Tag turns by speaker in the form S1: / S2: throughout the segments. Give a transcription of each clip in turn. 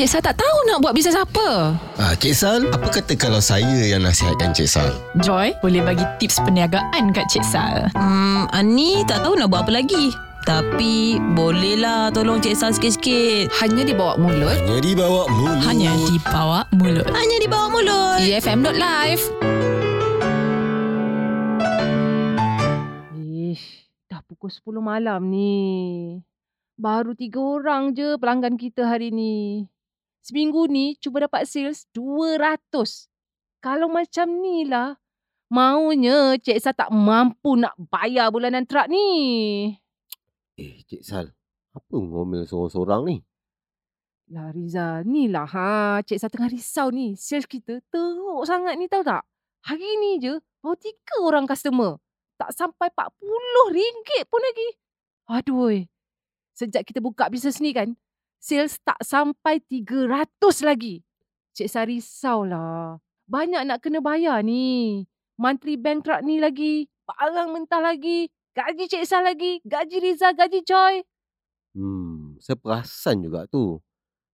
S1: Cik Sal tak tahu nak buat bisnes apa.
S2: Ah, Cik Sal, apa kata kalau saya yang nasihatkan Cik Sal?
S3: Joy, boleh bagi tips perniagaan kat Cik Sal.
S4: Hmm, Ani tak tahu nak buat apa lagi. Tapi bolehlah tolong Cik Sal sikit-sikit.
S1: Hanya di bawah mulut.
S2: Hanya dibawa mulut.
S3: Hanya di bawah mulut.
S4: Hanya di bawah mulut.
S1: EFM.live.
S5: Ish, dah pukul 10 malam ni. Baru tiga orang je pelanggan kita hari ni. Seminggu ni cuba dapat sales 200. Kalau macam ni lah, maunya Cik Sal tak mampu nak bayar bulanan trak ni.
S6: Eh, Cik Sal. Apa ngomel seorang-seorang ni?
S5: Lah Rizal, ni lah ha. Cik Sal tengah risau ni. Sales kita teruk sangat ni tahu tak? Hari ni je, baru tiga orang customer. Tak sampai RM40 pun lagi. Aduh, sejak kita buka bisnes ni kan, sales tak sampai 300 lagi. Cik risau lah. Banyak nak kena bayar ni. Monthly bank truck ni lagi. Barang mentah lagi. Gaji Cik Sal lagi. Gaji Rizal, gaji Joy.
S6: Hmm, saya perasan juga tu.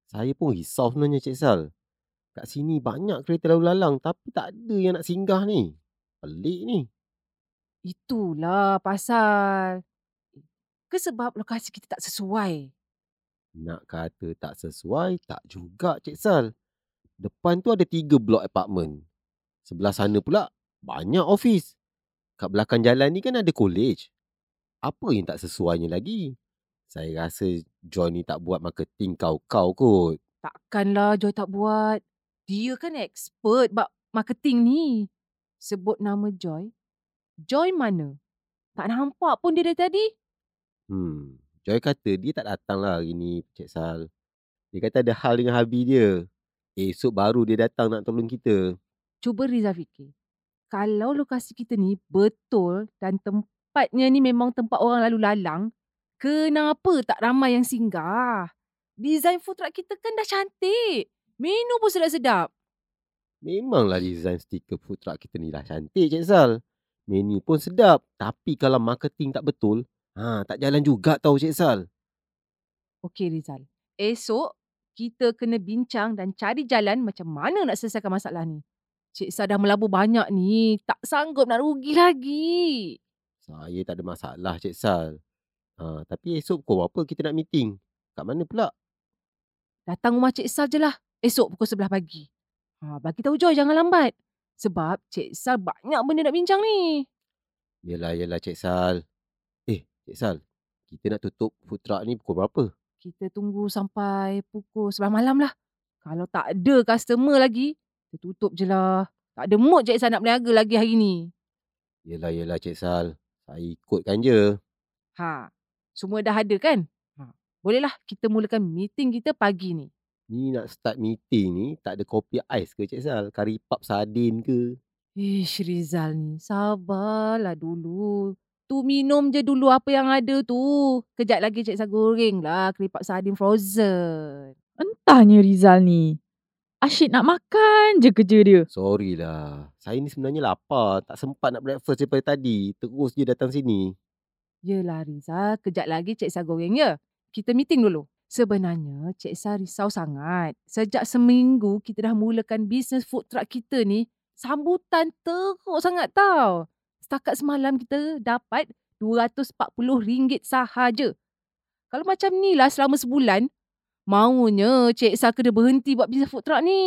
S6: Saya pun risau sebenarnya Cik Sal. Kat sini banyak kereta lalu lalang tapi tak ada yang nak singgah ni. Pelik ni.
S5: Itulah pasal. Ke sebab lokasi kita tak sesuai?
S6: Nak kata tak sesuai, tak juga Cik Sal. Depan tu ada tiga blok apartmen. Sebelah sana pula banyak office. Kat belakang jalan ni kan ada college. Apa yang tak sesuainya lagi? Saya rasa John ni tak buat marketing kau-kau kot.
S5: Takkanlah Joy tak buat. Dia kan expert bab marketing ni. Sebut nama Joy. Joy mana? Tak nampak pun dia dari tadi.
S6: Hmm, Joy kata dia tak datang lah hari ni Cik Sal. Dia kata ada hal dengan Habi dia. Esok baru dia datang nak tolong kita.
S5: Cuba Riza fikir. Kalau lokasi kita ni betul dan tempatnya ni memang tempat orang lalu lalang, kenapa tak ramai yang singgah? Design food truck kita kan dah cantik. Menu pun sedap-sedap.
S6: Memanglah design stiker food truck kita ni lah cantik Cik Sal. Menu pun sedap. Tapi kalau marketing tak betul, ha, tak jalan juga tau Cik Sal.
S5: Okey Rizal. Esok kita kena bincang dan cari jalan macam mana nak selesaikan masalah ni. Cik Sal dah melabur banyak ni. Tak sanggup nak rugi lagi.
S6: Saya tak ada masalah Cik Sal. Ha, tapi esok pukul berapa kita nak meeting? Kat mana pula?
S5: Datang rumah Cik Sal je lah. Esok pukul 11 pagi. Ha, bagi tahu Joy jangan lambat. Sebab Cik Sal banyak benda nak bincang ni.
S6: Yelah, yelah Cik Sal. Cik Sal. Kita nak tutup food truck ni pukul berapa?
S5: Kita tunggu sampai pukul 11 malam lah. Kalau tak ada customer lagi, kita tutup je lah. Tak ada mood Cik Sal nak berniaga lagi hari ni.
S6: Yelah, yelah Cik Sal. Saya ikutkan je.
S5: Ha, semua dah ada kan? Ha, bolehlah kita mulakan meeting kita pagi ni.
S6: Ni nak start meeting ni, tak ada kopi ais ke Cik Sal? Kari pap sardin ke?
S5: Ish Rizal ni, sabarlah dulu. Tu minum je dulu apa yang ada tu. Kejap lagi Cik Sal goreng lah keripak sardin frozen.
S3: Entahnya Rizal ni. Asyik nak makan je kerja dia.
S6: Sorry lah. Saya ni sebenarnya lapar. Tak sempat nak breakfast daripada tadi. Terus je datang sini.
S5: Yelah Rizal, kejap lagi Cik Sal goreng ya. Kita meeting dulu. Sebenarnya Cik Sal risau sangat. Sejak seminggu kita dah mulakan bisnes food truck kita ni, sambutan teruk sangat tau. Setakat semalam kita dapat RM240 sahaja. Kalau macam ni lah selama sebulan, maunya Cik Sal kena berhenti buat bisnes food truck ni.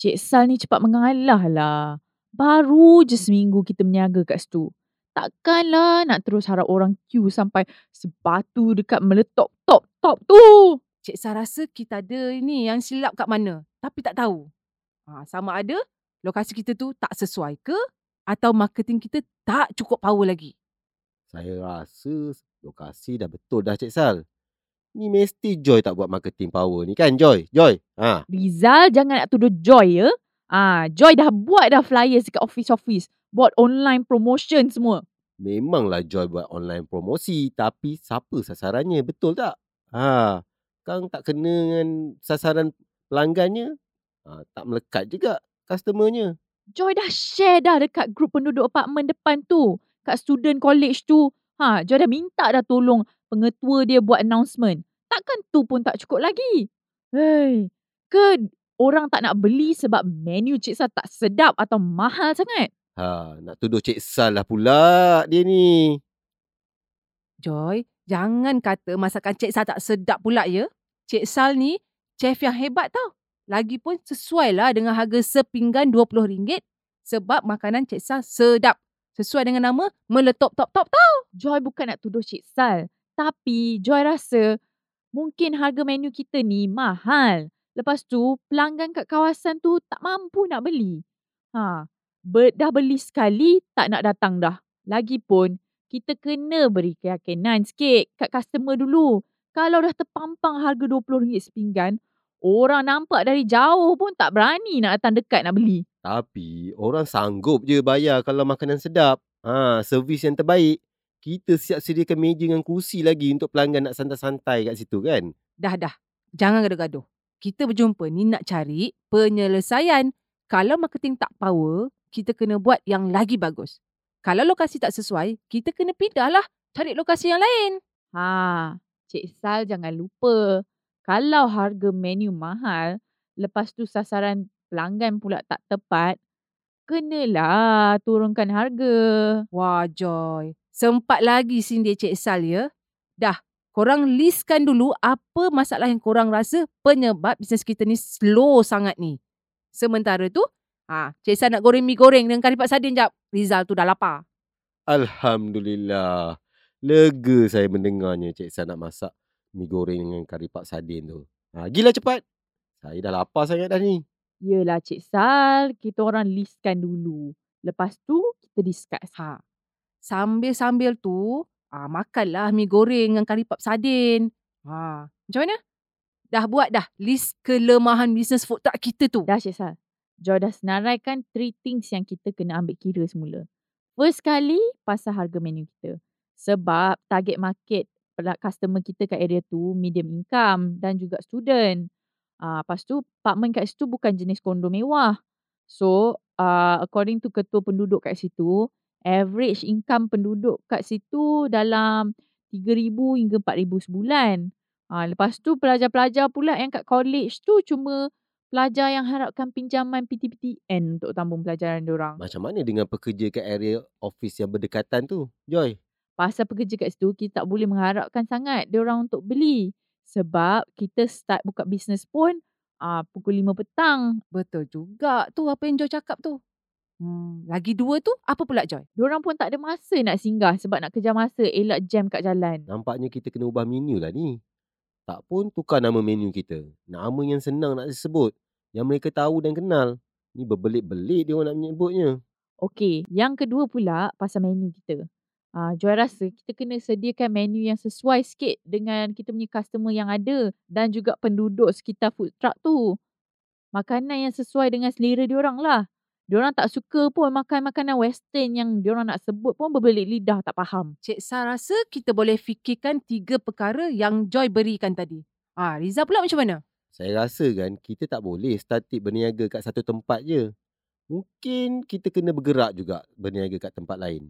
S3: Cik Sal ni cepat mengalah lah. Baru je seminggu kita berniaga kat situ. Takkanlah nak terus harap orang queue sampai sebatu dekat meletup top-top tu.
S5: Cik Sal rasa kita ada ni yang silap kat mana. Tapi tak tahu. Ha, sama ada lokasi kita tu tak sesuai ke atau marketing kita tak cukup power lagi.
S6: Saya rasa lokasi dah betul dah Cik Sal. Ni mesti Joy tak buat marketing power ni kan Joy? Joy? Ha.
S3: Rizal jangan nak tuduh Joy ya. Ah, Joy dah buat dah flyers dekat office-office. Buat online promotion semua.
S6: Memanglah Joy buat online promosi tapi siapa sasarannya betul tak? Ha. Kang tak kena dengan sasaran pelanggannya. Ha, tak melekat juga customernya.
S3: Joy dah share dah dekat grup penduduk apartmen depan tu. Kat student college tu. Ha, Joy dah minta dah tolong pengetua dia buat announcement. Takkan tu pun tak cukup lagi. Hei, Ke orang tak nak beli sebab menu Cik Sal tak sedap atau mahal sangat?
S6: Ha, nak tuduh Cik Sal lah pula dia ni.
S5: Joy, jangan kata masakan Cik Sal tak sedap pula ya. Cik Sal ni chef yang hebat tau. Lagipun sesuai lah dengan harga sepinggan RM20 sebab makanan Cik Sal sedap. Sesuai dengan nama, meletup top top tau.
S3: Joy bukan nak tuduh Cik Sal. Tapi Joy rasa mungkin harga menu kita ni mahal. Lepas tu pelanggan kat kawasan tu tak mampu nak beli. Ha, dah beli sekali tak nak datang dah. Lagipun kita kena beri keyakinan sikit kat customer dulu. Kalau dah terpampang harga RM20 sepinggan, orang nampak dari jauh pun tak berani nak datang dekat nak beli.
S6: Tapi orang sanggup je bayar kalau makanan sedap. Ha, servis yang terbaik. Kita siap sediakan meja dengan kursi lagi untuk pelanggan nak santai-santai kat situ kan.
S5: Dah dah, jangan gaduh-gaduh. Kita berjumpa ni nak cari penyelesaian. Kalau marketing tak power, kita kena buat yang lagi bagus. Kalau lokasi tak sesuai, kita kena pindah lah. Cari lokasi yang lain.
S3: Ha, Cik Sal jangan lupa. Kalau harga menu mahal, lepas tu sasaran pelanggan pula tak tepat, kenalah turunkan harga.
S5: Wah Joy, sempat lagi sindir Cik Sal ya. Dah, korang listkan dulu apa masalah yang korang rasa penyebab bisnes kita ni slow sangat ni. Sementara tu, ha, Cik Sal nak goreng mi goreng dengan kari pak sardin jap. Rizal tu dah lapar.
S6: Alhamdulillah. Lega saya mendengarnya Cik Sal nak masak mi goreng dengan kari pak sardin tu. Ha, gila cepat. Saya dah lapar sangat dah ni.
S3: Yelah Cik Sal, kita orang listkan dulu. Lepas tu kita discuss.
S5: Ha. Sambil-sambil tu, ah makanlah mi goreng dengan kari pap sardin. Ha. Macam mana? Dah buat dah list kelemahan bisnes food truck kita tu.
S3: Dah Cik Sal. Joy dah senaraikan three things yang kita kena ambil kira semula. First kali, pasal harga menu kita. Sebab target market customer kita kat area tu medium income dan juga student. Ah, lepas tu apartment kat situ bukan jenis kondo mewah. So, uh, according to ketua penduduk kat situ, average income penduduk kat situ dalam 3,000 hingga 4,000 sebulan. Ah, lepas tu pelajar-pelajar pula yang kat college tu cuma pelajar yang harapkan pinjaman PTPTN untuk tambung pelajaran diorang.
S6: Macam mana dengan pekerja kat area office yang berdekatan tu, Joy?
S3: Pasal pekerja kat situ, kita tak boleh mengharapkan sangat diorang untuk beli. Sebab kita start buka bisnes pun uh, pukul 5 petang.
S5: Betul juga tu apa yang Joy cakap tu. Hmm, lagi dua tu apa pula Joy?
S3: Diorang pun tak ada masa nak singgah sebab nak kejar masa elak jam kat jalan.
S6: Nampaknya kita kena ubah menu lah ni. Tak pun tukar nama menu kita. Nama yang senang nak disebut. Yang mereka tahu dan kenal. Ni berbelit-belit dia orang nak menyebutnya.
S3: Okey, yang kedua pula pasal menu kita. Uh, Joy rasa kita kena sediakan menu yang sesuai sikit dengan kita punya customer yang ada dan juga penduduk sekitar food truck tu. Makanan yang sesuai dengan selera diorang lah. Diorang tak suka pun makan makanan western yang diorang nak sebut pun berbelit lidah tak faham.
S5: Cik Sa rasa kita boleh fikirkan tiga perkara yang Joy berikan tadi. Ah, Riza pula macam mana?
S6: Saya rasa kan kita tak boleh statik berniaga kat satu tempat je. Mungkin kita kena bergerak juga berniaga kat tempat lain.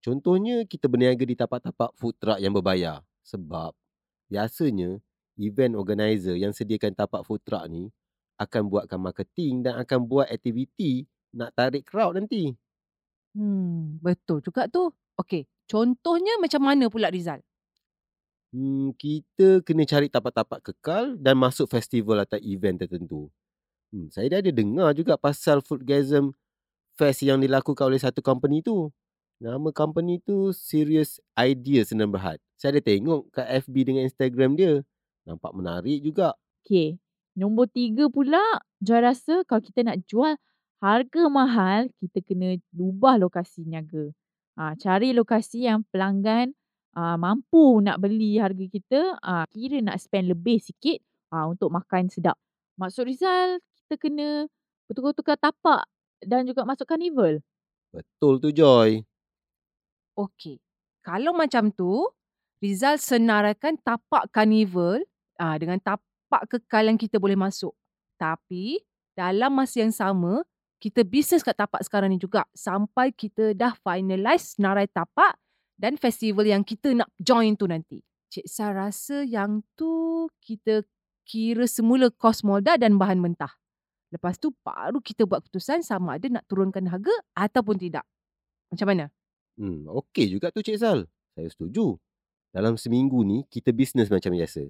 S6: Contohnya kita berniaga di tapak-tapak food truck yang berbayar. Sebab biasanya event organizer yang sediakan tapak food truck ni akan buatkan marketing dan akan buat aktiviti nak tarik crowd nanti.
S5: Hmm, betul juga tu. Okey, contohnya macam mana pula Rizal?
S6: Hmm, kita kena cari tapak-tapak kekal dan masuk festival atau event tertentu. Hmm, saya dah ada dengar juga pasal Foodgasm Fest yang dilakukan oleh satu company tu. Nama company tu Serious Idea Senang Berhad. Saya ada tengok kat FB dengan Instagram dia. Nampak menarik juga.
S3: Okey, nombor tiga pula Joy rasa kalau kita nak jual harga mahal, kita kena ubah lokasi niaga. Ha, cari lokasi yang pelanggan uh, mampu nak beli harga kita, uh, kira nak spend lebih sikit uh, untuk makan sedap. Maksud Rizal, kita kena bertukar-tukar tapak dan juga masuk carnival.
S6: Betul tu Joy.
S5: Okey, kalau macam tu, Rizal senaraikan tapak carnival ah, dengan tapak kekal yang kita boleh masuk. Tapi, dalam masa yang sama, kita bisnes kat tapak sekarang ni juga sampai kita dah finalize senarai tapak dan festival yang kita nak join tu nanti. Cik Sa rasa yang tu kita kira semula kos modal dan bahan mentah. Lepas tu baru kita buat keputusan sama ada nak turunkan harga ataupun tidak. Macam mana?
S6: Hmm, okey juga tu Cik Sal. Saya setuju. Dalam seminggu ni, kita bisnes macam biasa.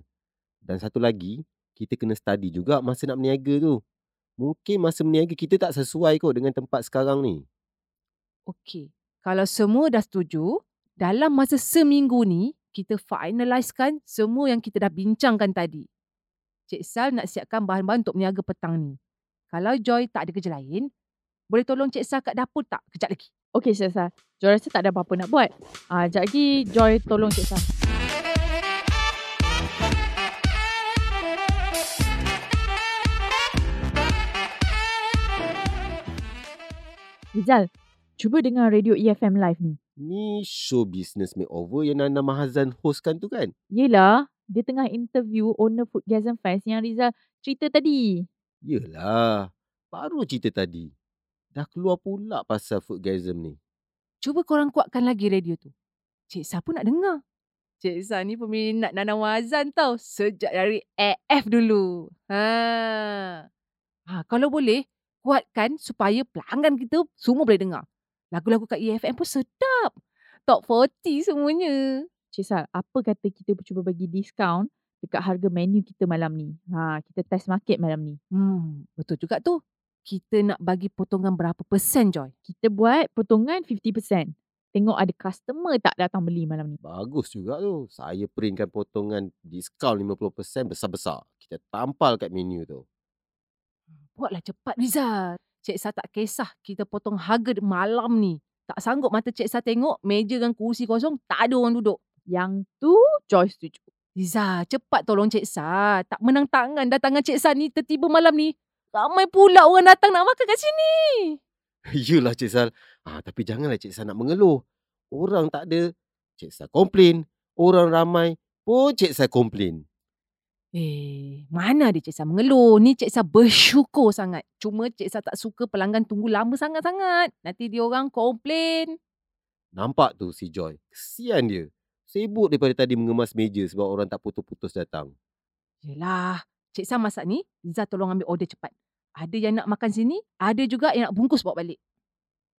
S6: Dan satu lagi, kita kena study juga masa nak berniaga tu. Mungkin masa berniaga kita tak sesuai kot dengan tempat sekarang ni.
S5: Okey. Kalau semua dah setuju, dalam masa seminggu ni, kita finalisekan semua yang kita dah bincangkan tadi. Cik Sal nak siapkan bahan-bahan untuk berniaga petang ni. Kalau Joy tak ada kerja lain, boleh tolong Cik Sal kat dapur tak kejap lagi?
S3: Okey Cik Sal. Joy rasa tak ada apa-apa nak buat. Ah, sekejap lagi Joy tolong Cik Sal. Rizal, cuba dengar radio EFM live ni.
S6: Ni show business makeover yang Nana Mahazan hostkan tu kan?
S3: Yelah, dia tengah interview owner Foodgasm Fest yang Rizal cerita tadi.
S6: Yelah, baru cerita tadi. Dah keluar pula pasal foodgasm ni.
S5: Cuba korang kuatkan lagi radio tu. Cik Sal pun nak dengar. Cik Sal ni peminat Nana Wazan tau. Sejak dari AF dulu. Ha. ha. Kalau boleh, kuatkan supaya pelanggan kita semua boleh dengar. Lagu-lagu kat EFM pun sedap. Top 40 semuanya.
S3: Cik Sal, apa kata kita cuba bagi diskaun dekat harga menu kita malam ni? Ha, kita test market malam ni.
S5: Hmm, betul juga tu. Kita nak bagi potongan berapa persen, Joy?
S3: Kita buat potongan 50%. Tengok ada customer tak datang beli malam ni.
S6: Bagus juga tu. Saya printkan potongan diskaun 50% besar-besar. Kita tampal kat menu tu.
S5: Buatlah cepat, Rizal. Cik Sal tak kisah kita potong harga malam ni. Tak sanggup mata Cik Sal tengok meja dan kursi kosong tak ada orang duduk.
S3: Yang tu Joy setuju.
S5: Riza, cepat tolong Cik Sal. Tak menang tangan datangan Cik Sal ni tertiba malam ni. Ramai pula orang datang nak makan kat sini.
S6: Yelah Cik Sal. Ah, tapi janganlah Cik Sal nak mengeluh. Orang tak ada. Cik Sal komplain. Orang ramai pun Cik Sal komplain.
S5: Eh, mana ada Cik Sal mengeluh. Ni Cik Sal bersyukur sangat. Cuma Cik Sal tak suka pelanggan tunggu lama sangat-sangat. Nanti dia orang komplain.
S6: Nampak tu si Joy. Kesian dia. Sibuk daripada tadi mengemas meja sebab orang tak putus-putus datang.
S5: Yelah, Cik Sal masak ni, Riza tolong ambil order cepat. Ada yang nak makan sini, ada juga yang nak bungkus bawa balik.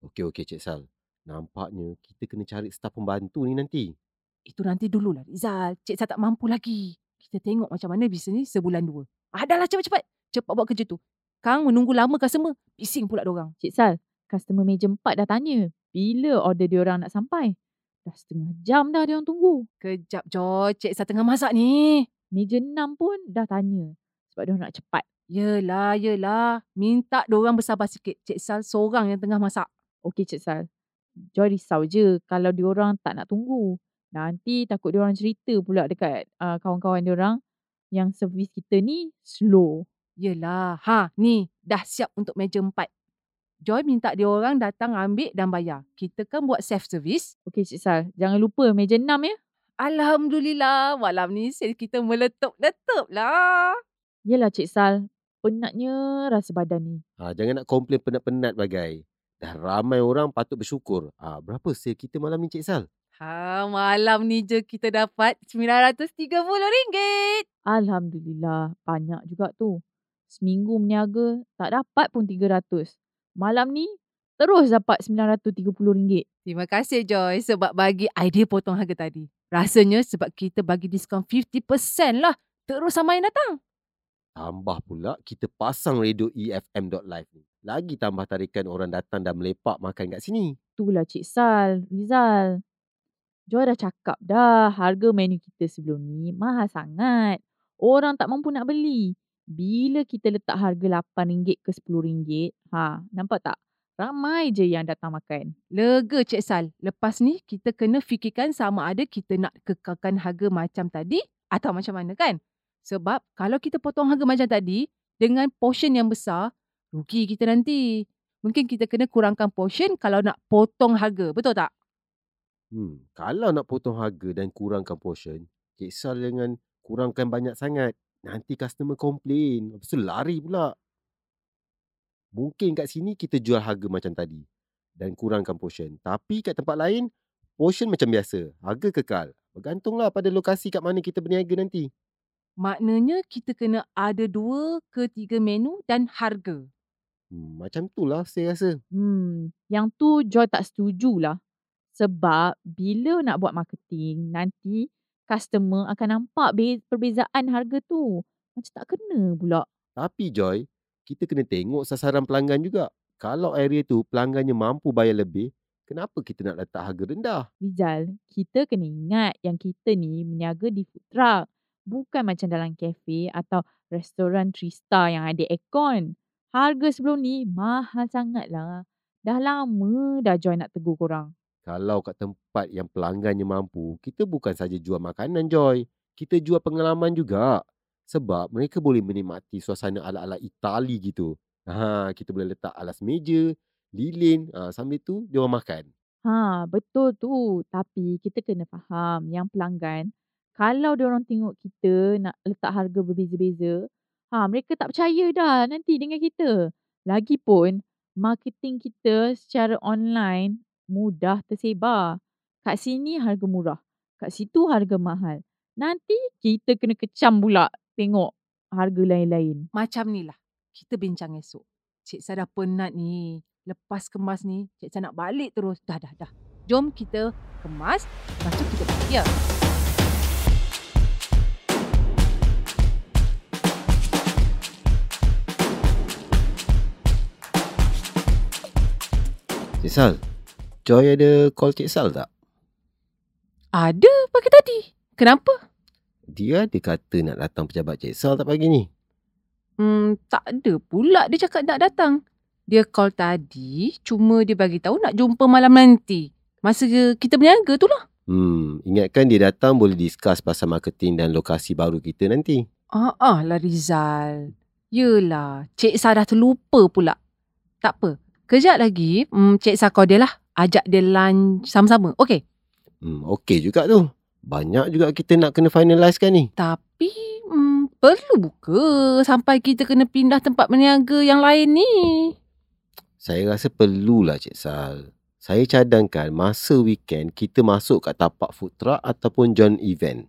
S6: Okey, okey Cik Sal. Nampaknya kita kena cari staf pembantu ni nanti.
S5: Itu nanti dululah Rizal. Cik Sal tak mampu lagi. Kita tengok macam mana bisnes ni sebulan dua. Adalah cepat-cepat. Cepat buat kerja tu. Kang menunggu lama customer. Bising pula diorang.
S3: Cik Sal, customer meja empat dah tanya. Bila order diorang nak sampai? Dah setengah jam dah diorang tunggu.
S5: Kejap Joy. Cik Sal tengah masak ni.
S3: Meja enam pun dah tanya. Sebab diorang nak cepat.
S5: Yelah, yelah. Minta diorang bersabar sikit. Cik Sal seorang yang tengah masak.
S3: Okey Cik Sal. Joy risau je kalau diorang tak nak tunggu. Nanti takut diorang cerita pula dekat uh, kawan-kawan diorang yang servis kita ni slow.
S5: Yelah. Ha, ni. Dah siap untuk meja empat. Joy minta dia orang datang ambil dan bayar. Kita kan buat self-service.
S3: Okey Cik Sal, jangan lupa meja enam ya.
S5: Alhamdulillah. Malam ni sales kita meletup-letup lah.
S3: Yelah Cik Sal, penatnya rasa badan ni.
S6: Ha, jangan nak komplain penat-penat bagai. Dah ramai orang patut bersyukur. Ha, berapa sale kita malam ni Cik Sal?
S5: Ha, malam ni je kita dapat RM930.
S3: Alhamdulillah, banyak juga tu. Seminggu berniaga, tak dapat pun 300. Malam ni, terus dapat RM930.
S5: Terima kasih Joy sebab bagi idea potong harga tadi. Rasanya sebab kita bagi diskaun 50% lah. Terus sama yang datang.
S6: Tambah pula kita pasang radio EFM.live ni. Lagi tambah tarikan orang datang dan melepak makan kat sini.
S3: Itulah Cik Sal, Rizal. Joy dah cakap dah, harga menu kita sebelum ni mahal sangat. Orang tak mampu nak beli. Bila kita letak harga RM8 ke RM10, ha, nampak tak? Ramai je yang datang makan.
S5: Lega Cik Sal. Lepas ni kita kena fikirkan sama ada kita nak kekalkan harga macam tadi atau macam mana kan? Sebab kalau kita potong harga macam tadi dengan portion yang besar, rugi kita nanti. Mungkin kita kena kurangkan portion kalau nak potong harga. Betul tak?
S6: Hmm, kalau nak potong harga dan kurangkan portion, Cik Sal jangan kurangkan banyak sangat. Nanti customer komplain. Lepas tu lari pula. Mungkin kat sini kita jual harga macam tadi dan kurangkan portion. Tapi kat tempat lain, portion macam biasa. Harga kekal. Bergantunglah pada lokasi kat mana kita berniaga nanti.
S5: Maknanya kita kena ada dua ke tiga menu dan harga.
S6: Hmm, macam tu lah saya rasa.
S3: Hmm, yang tu Joy tak setuju lah. Sebab bila nak buat marketing, nanti customer akan nampak be- perbezaan harga tu. Macam tak kena pula.
S6: Tapi Joy, kita kena tengok sasaran pelanggan juga. Kalau area tu pelanggannya mampu bayar lebih, kenapa kita nak letak harga rendah?
S3: Rizal, kita kena ingat yang kita ni meniaga di food truck. Bukan macam dalam kafe atau restoran 3 star yang ada aircon. Harga sebelum ni mahal sangat lah. Dah lama dah Joy nak tegur korang.
S6: Kalau kat tempat yang pelanggannya mampu, kita bukan saja jual makanan Joy. Kita jual pengalaman juga. Sebab mereka boleh menikmati suasana ala-ala Itali gitu. Ha, kita boleh letak alas meja, lilin, ha, sambil tu dia orang makan.
S3: Ha, betul tu. Tapi kita kena faham yang pelanggan, kalau dia orang tengok kita nak letak harga berbeza-beza, ha, mereka tak percaya dah nanti dengan kita. Lagipun, marketing kita secara online mudah tersebar. Kat sini harga murah. Kat situ harga mahal. Nanti kita kena kecam pula tengok harga lain-lain.
S5: Macam ni lah. Kita bincang esok. Cik Sa dah penat ni. Lepas kemas ni, Cik Sa nak balik terus. Dah, dah, dah. Jom kita kemas. Lepas tu kita balik.
S6: Cik Sal, Joy ada call Cik Sal tak?
S5: Ada pagi tadi. Kenapa?
S6: Dia ada kata nak datang pejabat Cik Sal tak pagi ni?
S5: Hmm, tak ada pula dia cakap nak datang. Dia call tadi, cuma dia bagi tahu nak jumpa malam nanti. Masa kita berniaga tu lah.
S6: Hmm, ingatkan dia datang boleh discuss pasal marketing dan lokasi baru kita nanti.
S5: Ah, ah lah Rizal. Yelah, Cik Sa dah terlupa pula. Tak apa. Kejap lagi, hmm, Cik Sa call dia lah. Ajak dia lunch sama-sama. Okey.
S6: Hmm, okey juga tu. Banyak juga kita nak kena finalize kan ni.
S5: Tapi, hmm, perlu buka sampai kita kena pindah tempat berniaga yang lain ni.
S6: Saya rasa perlulah Cik Sal. Saya cadangkan masa weekend kita masuk kat tapak food truck ataupun join event.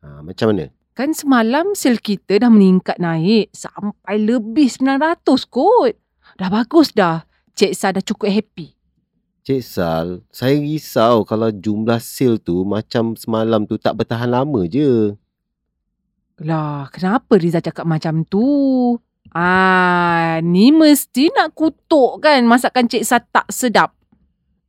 S6: Ha, macam mana?
S5: Kan semalam sale kita dah meningkat naik sampai lebih 900 kot. Dah bagus dah. Cik Sa dah cukup happy.
S6: Cik Sal, saya risau kalau jumlah sale tu macam semalam tu tak bertahan lama je.
S5: Lah, kenapa Riza cakap macam tu? Ah, ni mesti nak kutuk kan masakan Cik Sa tak sedap.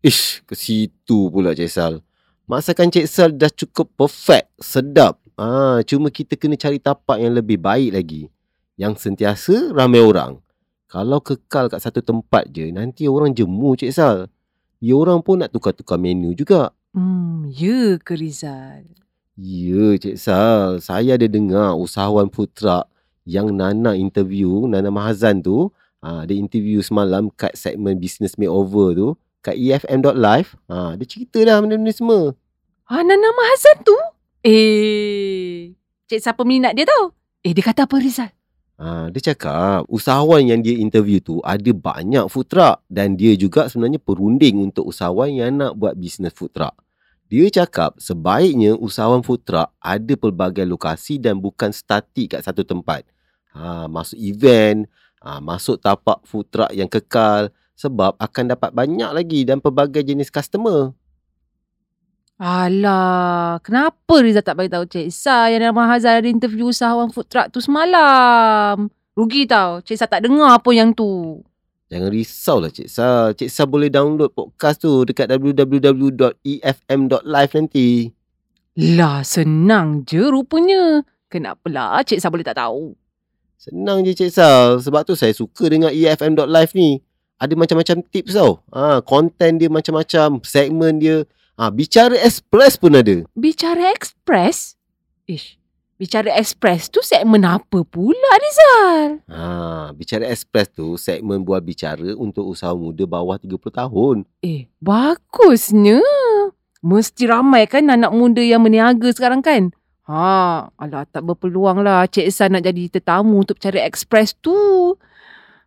S6: Ish, ke situ pula Cik Sal. Masakan Cik Sal dah cukup perfect, sedap. Ah, cuma kita kena cari tapak yang lebih baik lagi. Yang sentiasa ramai orang. Kalau kekal kat satu tempat je, nanti orang jemu Cik Sal. Dia orang pun nak tukar-tukar menu juga.
S5: Hmm, ya ke Rizal?
S6: Ya, Cik Sal. Saya ada dengar usahawan truck yang Nana interview, Nana Mahazan tu, ha, dia interview semalam kat segmen Business Makeover tu, kat EFM.live. Ha, dia cerita dah benda-benda semua.
S5: Ah, Nana Mahazan tu? Eh, Cik Sa peminat dia tau. Eh, dia kata apa Rizal?
S6: Ha, dia cakap usahawan yang dia interview tu ada banyak food truck dan dia juga sebenarnya perunding untuk usahawan yang nak buat bisnes food truck. Dia cakap sebaiknya usahawan food truck ada pelbagai lokasi dan bukan statik kat satu tempat. Ha, masuk event, ha, masuk tapak food truck yang kekal sebab akan dapat banyak lagi dan pelbagai jenis customer.
S5: Alah, kenapa Rizal tak bagi tahu Cik Sa yang Nana Mahazan ada interview usahawan food truck tu semalam? Rugi tau. Cik Sa tak dengar apa yang tu.
S6: Jangan risaulah Cik Sa. Cik Sa boleh download podcast tu dekat www.efm.live nanti.
S5: Lah, senang je rupanya. Kenapalah Cik Sa boleh tak tahu?
S6: Senang je Cik Sal. Sebab tu saya suka dengan EFM.live ni. Ada macam-macam tips tau. Ha, konten dia macam-macam. Segmen dia. Ha, bicara express pun ada.
S5: Bicara Express? Ish, Bicara Express tu segmen apa pula Rizal?
S6: Ha, bicara express tu segmen buat bicara untuk usaha muda bawah 30 tahun.
S5: Eh, bagusnya. Mesti ramai kan anak muda yang berniaga sekarang kan? Ha, alah tak berpeluang lah Cik Sa nak jadi tetamu untuk bicara Express tu.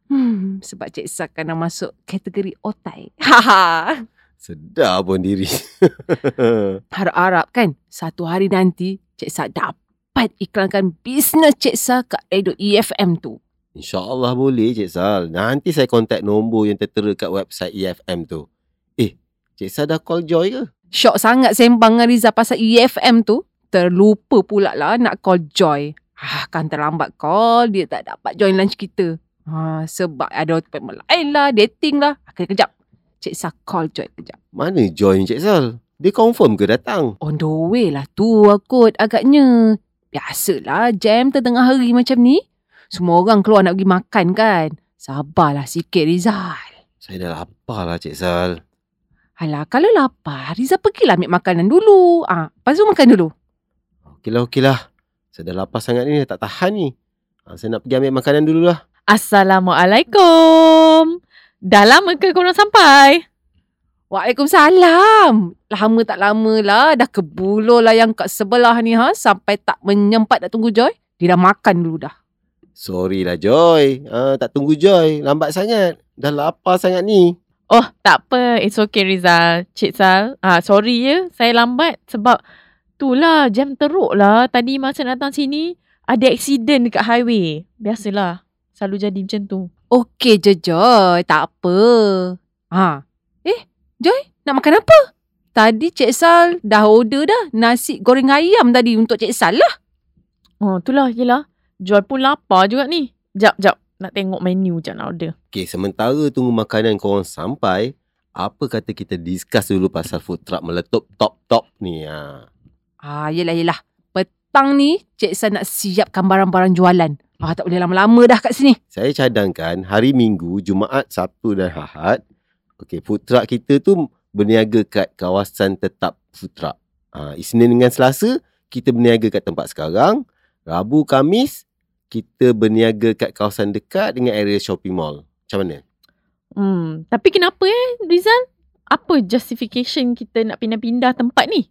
S5: Hmm, sebab Cik Sa kena masuk kategori otai. Haha.
S6: Sedar pun diri.
S5: Harap-harap kan satu hari nanti Cik Sa dapat iklankan bisnes Cik Sal kat radio EFM tu.
S6: InsyaAllah boleh Cik Sal. Nanti saya kontak nombor yang tertera kat website EFM tu. Eh, Cik Sal dah call Joy ke?
S5: Syok sangat sembang dengan Riza pasal EFM tu. Terlupa pula lah nak call Joy. Ah, kan terlambat call, dia tak dapat join lunch kita. Ha, sebab ada appointment lain lah, dating lah. Okay, kejap. Cik Sal call Joy kejap.
S6: Mana Joy ni Cik Sal? Dia confirm ke datang?
S5: On the way lah tu kot agaknya. Biasalah jam tengah hari macam ni. Semua orang keluar nak pergi makan kan. Sabarlah sikit Rizal.
S6: Saya dah lapar lah Cik Sal.
S5: Alah, kalau lapar, Rizal pergilah ambil makanan dulu. Ah, lepas tu makan dulu.
S6: Okeylah, okeylah. Saya dah lapar sangat ni, tak tahan ni. Ha, saya nak pergi ambil makanan dulu lah.
S3: Assalamualaikum. Dah lama ke korang sampai?
S5: Waalaikumsalam. Lama tak lama lah. Dah kebulur lah yang kat sebelah ni ha. Sampai tak menyempat nak tunggu Joy. Dia dah makan dulu dah.
S6: Sorry lah Joy. Ha, tak tunggu Joy. Lambat sangat. Dah lapar sangat ni.
S3: Oh, tak apa. It's okay Rizal. Cik Sal. Ah, sorry ya. Saya lambat sebab itulah jam teruk lah. Tadi masa datang sini ada accident dekat highway. Biasalah. Selalu jadi macam tu.
S5: Okey je Joy. Tak apa. Ha. Eh, Joy nak makan apa? Tadi Cik Sal dah order dah nasi goreng ayam tadi untuk Cik Sal lah.
S3: Oh, itulah. Yelah. Joy pun lapar juga ni. Jap, jap. Nak tengok menu je nak order.
S6: Okey, sementara tunggu makanan korang sampai, apa kata kita discuss dulu pasal food truck meletup top-top ni. Ha.
S5: Ah, yelah, yelah. Petang ni, Cik Sal nak siapkan barang-barang jualan. Ah, tak boleh lama-lama dah kat sini.
S6: Saya cadangkan hari Minggu, Jumaat, Sabtu dan Ahad, okey, food truck kita tu berniaga kat kawasan tetap food truck. Ha, Isnin dengan Selasa, kita berniaga kat tempat sekarang. Rabu, Kamis, kita berniaga kat kawasan dekat dengan area shopping mall. Macam mana?
S3: Hmm, tapi kenapa eh Rizal? Apa justification kita nak pindah-pindah tempat ni?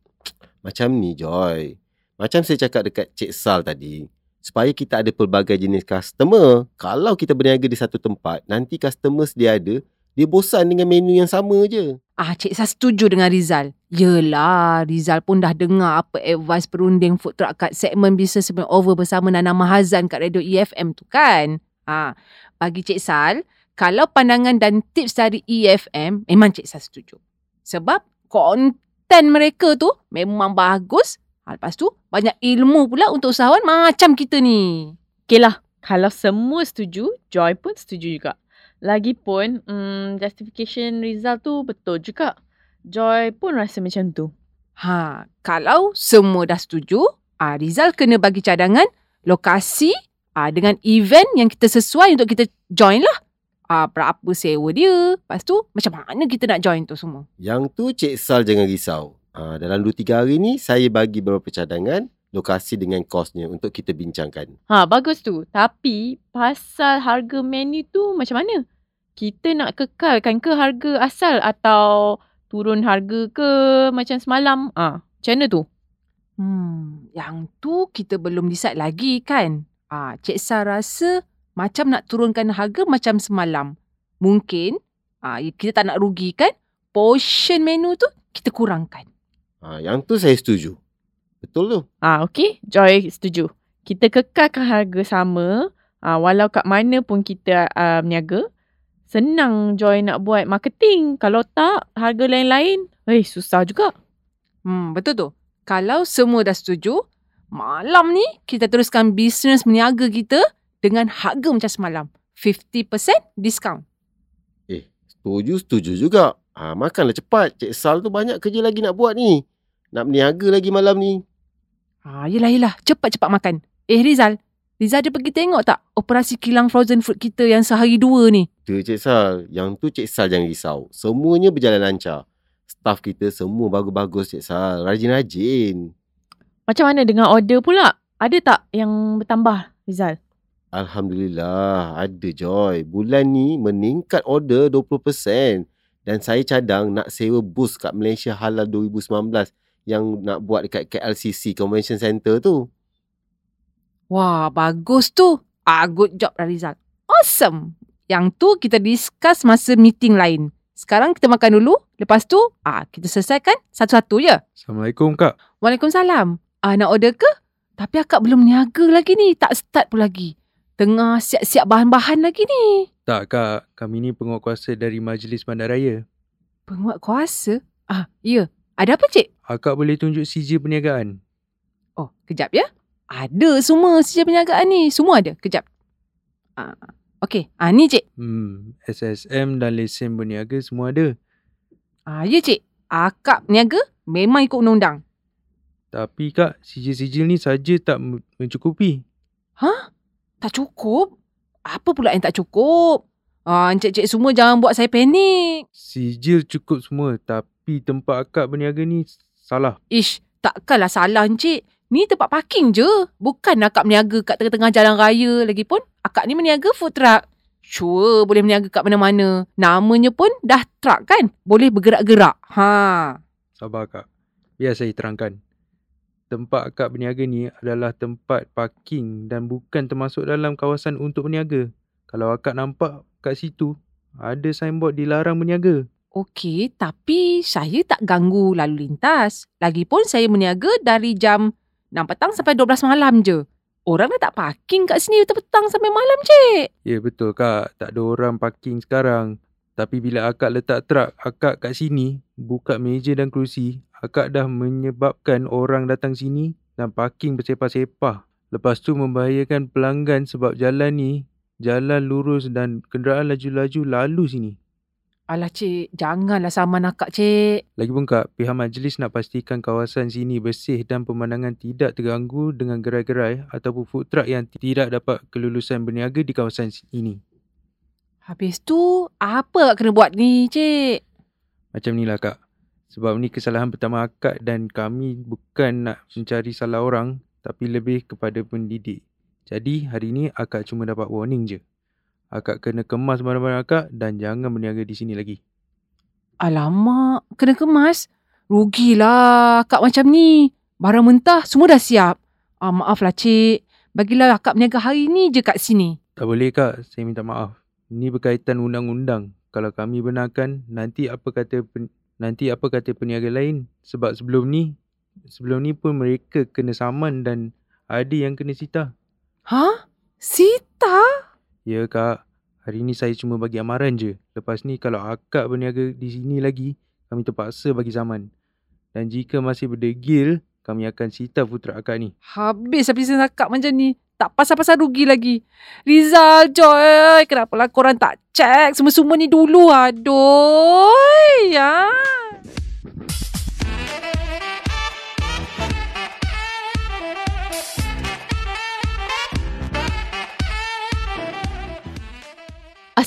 S6: Macam ni Joy. Macam saya cakap dekat Cik Sal tadi. Supaya kita ada pelbagai jenis customer. Kalau kita berniaga di satu tempat, nanti customer sedia ada, dia bosan dengan menu yang sama je.
S5: Ah, Cik Sal setuju dengan Rizal. Yelah, Rizal pun dah dengar apa advice perunding food truck kat segmen Business Over bersama Nana Mahazan kat Radio EFM tu kan. Ah, bagi Cik Sal, kalau pandangan dan tips dari EFM, memang Cik Sal setuju. Sebab konten mereka tu memang bagus. Ah, lepas tu, banyak ilmu pula untuk usahawan macam kita ni.
S3: Okay lah. Kalau semua setuju, Joy pun setuju juga. Lagipun, hmm, justification Rizal tu betul juga. Joy pun rasa macam tu.
S5: Ha, kalau semua dah setuju, ah Rizal kena bagi cadangan lokasi ah dengan event yang kita sesuai untuk kita join lah. Ah berapa sewa dia? Lepas tu macam mana kita nak join tu semua?
S6: Yang tu Cik Sal jangan risau. Ha, dalam 2-3 hari ni, saya bagi beberapa cadangan, lokasi dengan kosnya untuk kita bincangkan.
S3: Ha, bagus tu. Tapi pasal harga menu tu macam mana? Kita nak kekalkan ke harga asal atau turun harga ke macam semalam? Ah, ha, macam mana tu?
S5: Hmm, yang tu kita belum decide lagi kan? Ah, Cik Sal rasa macam nak turunkan harga macam semalam. Mungkin ah kita tak nak rugi kan? Portion menu tu kita kurangkan.
S6: Ha, yang tu saya setuju. Betul tu.
S3: Ah, okey. Joy setuju. Kita kekalkan harga sama ah, walau kat mana pun kita uh, berniaga. Senang Joy nak buat marketing. Kalau tak, harga lain-lain, eh susah juga.
S5: Hmm, betul tu. Kalau semua dah setuju, malam ni kita teruskan bisnes meniaga kita dengan harga macam semalam. 50% diskaun.
S6: Eh, setuju, setuju juga. Ha, makanlah cepat. Cik Sal tu banyak kerja lagi nak buat ni. Nak berniaga lagi malam ni.
S5: Ha, yelah, yelah. Cepat-cepat makan. Eh, Rizal. Rizal ada pergi tengok tak operasi kilang frozen food kita yang sehari dua ni?
S6: Tu Cik Sal. Yang tu Cik Sal jangan risau. Semuanya berjalan lancar. Staff kita semua bagus-bagus Cik Sal. Rajin-rajin.
S3: Macam mana dengan order pula? Ada tak yang bertambah, Rizal?
S6: Alhamdulillah. Ada Joy. Bulan ni meningkat order 20%. Dan saya cadang nak sewa bus kat Malaysia Halal 2019 yang nak buat dekat KLCC Convention Center tu.
S5: Wah, bagus tu. Ah, good job lah Rizal. Awesome. Yang tu kita discuss masa meeting lain. Sekarang kita makan dulu. Lepas tu, ah kita selesaikan satu-satu je.
S7: Assalamualaikum Kak.
S5: Waalaikumsalam. Ah, nak order ke? Tapi akak belum niaga lagi ni. Tak start pun lagi. Tengah siap-siap bahan-bahan lagi ni.
S7: Tak kak, kami ni penguatkuasa dari Majlis Bandaraya.
S5: Penguat kuasa? Ah, ya. Ada apa cik?
S7: Akak boleh tunjuk sijil perniagaan.
S5: Oh, kejap ya. Ada semua sijil perniagaan ni. Semua ada. Kejap. Ah, Okey. Ah, ni cik.
S7: Hmm, SSM dan lesen berniaga semua ada.
S5: Ah, ya cik. Akak niaga memang ikut undang-undang.
S7: Tapi kak, sijil-sijil ni saja tak mencukupi.
S5: Tak cukup? Apa pula yang tak cukup? Ah, encik-encik semua jangan buat saya panik.
S7: Sijil cukup semua tapi tempat akak berniaga ni salah.
S5: Ish, takkanlah salah encik. Ni tempat parking je. Bukan akak berniaga kat tengah-tengah jalan raya. Lagipun, akak ni berniaga food truck. Sure, boleh berniaga kat mana-mana. Namanya pun dah truck kan? Boleh bergerak-gerak. Ha.
S7: Sabar kak. Biar saya terangkan. Tempat akak berniaga ni adalah tempat parking dan bukan termasuk dalam kawasan untuk berniaga. Kalau akak nampak kat situ, ada signboard dilarang berniaga.
S5: Okey, tapi saya tak ganggu lalu lintas. Lagipun saya berniaga dari jam 6 petang sampai 12 malam je. Orang dah tak parking kat sini petang sampai malam, cik.
S7: Ya betul kak, tak ada orang parking sekarang. Tapi bila akak letak truk akak kat sini, buka meja dan kerusi, akak dah menyebabkan orang datang sini dan parking bersepah-sepah. Lepas tu membahayakan pelanggan sebab jalan ni, jalan lurus dan kenderaan laju-laju lalu sini.
S5: Alah, cik. Janganlah saman akak, cik.
S7: Lagipun kak, pihak majlis nak pastikan kawasan sini bersih dan pemandangan tidak terganggu dengan gerai-gerai ataupun food truck yang tidak dapat kelulusan berniaga di kawasan ini.
S5: Habis tu, apa akak kena buat ni, cik?
S7: Macam ni lah kak. Sebab ni kesalahan pertama akak dan kami bukan nak mencari salah orang tapi lebih kepada pendidik. Jadi hari ni akak cuma dapat warning je. Akak kena kemas barang-barang akak dan jangan berniaga di sini lagi.
S5: Alamak, kena kemas. Rugilah akak macam ni. Barang mentah semua dah siap. Ah, maaflah, cik. Bagilah akak berniaga hari ni je kat sini.
S7: Tak boleh kak, saya minta maaf. Ni berkaitan undang-undang. Kalau kami benarkan, nanti apa kata pen, nanti apa kata peniaga lain? Sebab sebelum ni, sebelum ni pun mereka kena saman dan ada yang kena sita.
S5: Ha? Sita?
S7: Ya kak, hari ni saya cuma bagi amaran je. Lepas ni kalau akak berniaga di sini lagi, kami terpaksa bagi saman. Dan jika masih berdegil, kami akan sita putra akak ni.
S5: Habis habis akak macam ni. Tak pasal-pasal rugi lagi. Rizal, Joy. Kenapalah korang tak check semua-semua ni dulu? Aduh. Ya.